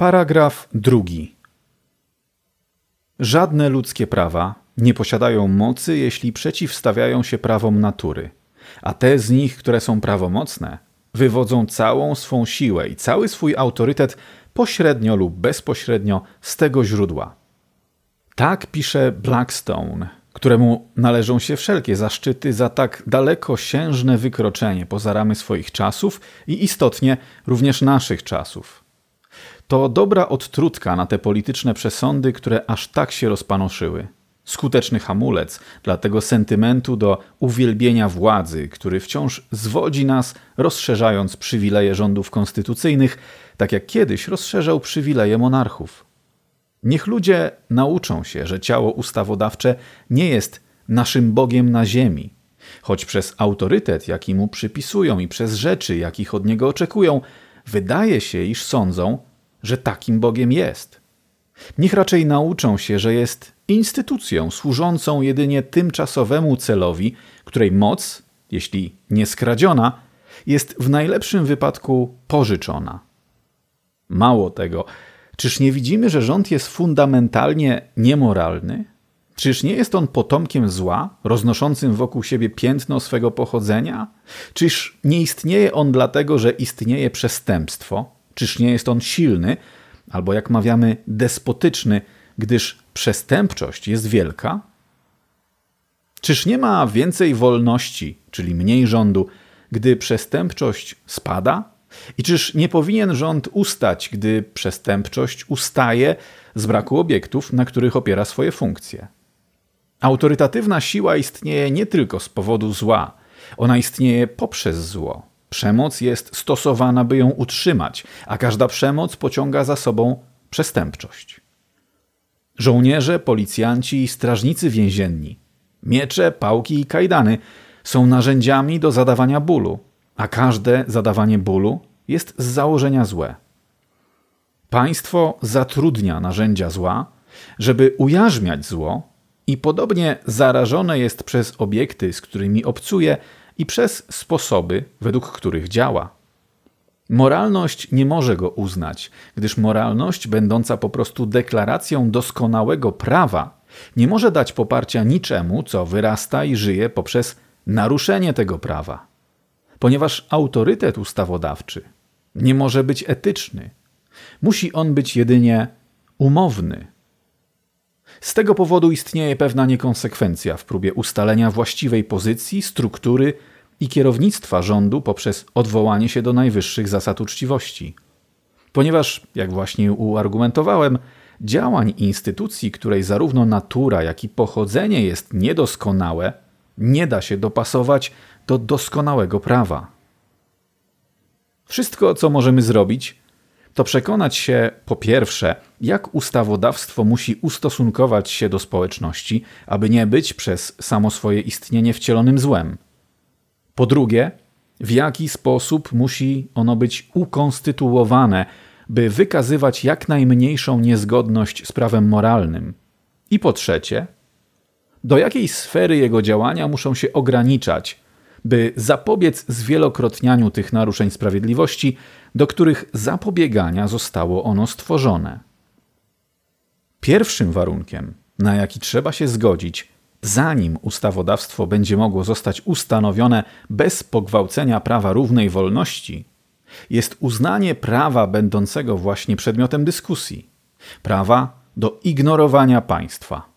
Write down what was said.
Paragraf drugi. Żadne ludzkie prawa nie posiadają mocy, jeśli przeciwstawiają się prawom natury, a te z nich, które są prawomocne, wywodzą całą swą siłę i cały swój autorytet pośrednio lub bezpośrednio z tego źródła. Tak pisze Blackstone, któremu należą się wszelkie zaszczyty za tak dalekosiężne wykroczenie poza ramy swoich czasów i istotnie również naszych czasów. To dobra odtrutka na te polityczne przesądy, które aż tak się rozpanoszyły. Skuteczny hamulec dla tego sentymentu do uwielbienia władzy, który wciąż zwodzi nas, rozszerzając przywileje rządów konstytucyjnych, tak jak kiedyś rozszerzał przywileje monarchów. Niech ludzie nauczą się, że ciało ustawodawcze nie jest naszym Bogiem na ziemi, choć przez autorytet, jaki mu przypisują i przez rzeczy, jakich od niego oczekują, wydaje się, iż sądzą, że takim Bogiem jest. Niech raczej nauczą się, że jest instytucją służącą jedynie tymczasowemu celowi, której moc, jeśli nie skradziona, jest w najlepszym wypadku pożyczona. Mało tego, czyż nie widzimy, że rząd jest fundamentalnie niemoralny? Czyż nie jest on potomkiem zła, roznoszącym wokół siebie piętno swego pochodzenia? Czyż nie istnieje on dlatego, że istnieje przestępstwo? Czyż nie jest on silny, albo jak mawiamy, despotyczny, gdyż przestępczość jest wielka? Czyż nie ma więcej wolności, czyli mniej rządu, gdy przestępczość spada? I czyż nie powinien rząd ustać, gdy przestępczość ustaje z braku obiektów, na których opiera swoje funkcje? Autorytatywna siła istnieje nie tylko z powodu zła, ona istnieje poprzez zło. Przemoc jest stosowana, by ją utrzymać, a każda przemoc pociąga za sobą przestępczość. Żołnierze, policjanci i strażnicy więzienni, miecze, pałki i kajdany są narzędziami do zadawania bólu, a każde zadawanie bólu jest z założenia złe. Państwo zatrudnia narzędzia zła, żeby ujarzmiać zło i podobnie zarażone jest przez obiekty, z którymi obcuje i przez sposoby, według których działa. Moralność nie może go uznać, gdyż moralność, będąca po prostu deklaracją doskonałego prawa, nie może dać poparcia niczemu, co wyrasta i żyje poprzez naruszenie tego prawa. Ponieważ autorytet ustawodawczy nie może być etyczny, musi on być jedynie umowny. Z tego powodu istnieje pewna niekonsekwencja w próbie ustalenia właściwej pozycji, struktury i kierownictwa rządu poprzez odwołanie się do najwyższych zasad uczciwości. Ponieważ, jak właśnie uargumentowałem, działań instytucji, której zarówno natura, jak i pochodzenie jest niedoskonałe, nie da się dopasować do doskonałego prawa. Wszystko, co możemy zrobić, to przekonać się po pierwsze, jak ustawodawstwo musi ustosunkować się do społeczności, aby nie być przez samo swoje istnienie wcielonym złem. Po drugie, w jaki sposób musi ono być ukonstytuowane, by wykazywać jak najmniejszą niezgodność z prawem moralnym. I po trzecie, do jakiej sfery jego działania muszą się ograniczać, by zapobiec zwielokrotnianiu tych naruszeń sprawiedliwości, do których zapobiegania zostało ono stworzone. Pierwszym warunkiem, na jaki trzeba się zgodzić, zanim ustawodawstwo będzie mogło zostać ustanowione bez pogwałcenia prawa równej wolności, jest uznanie prawa będącego właśnie przedmiotem dyskusji prawa do ignorowania państwa.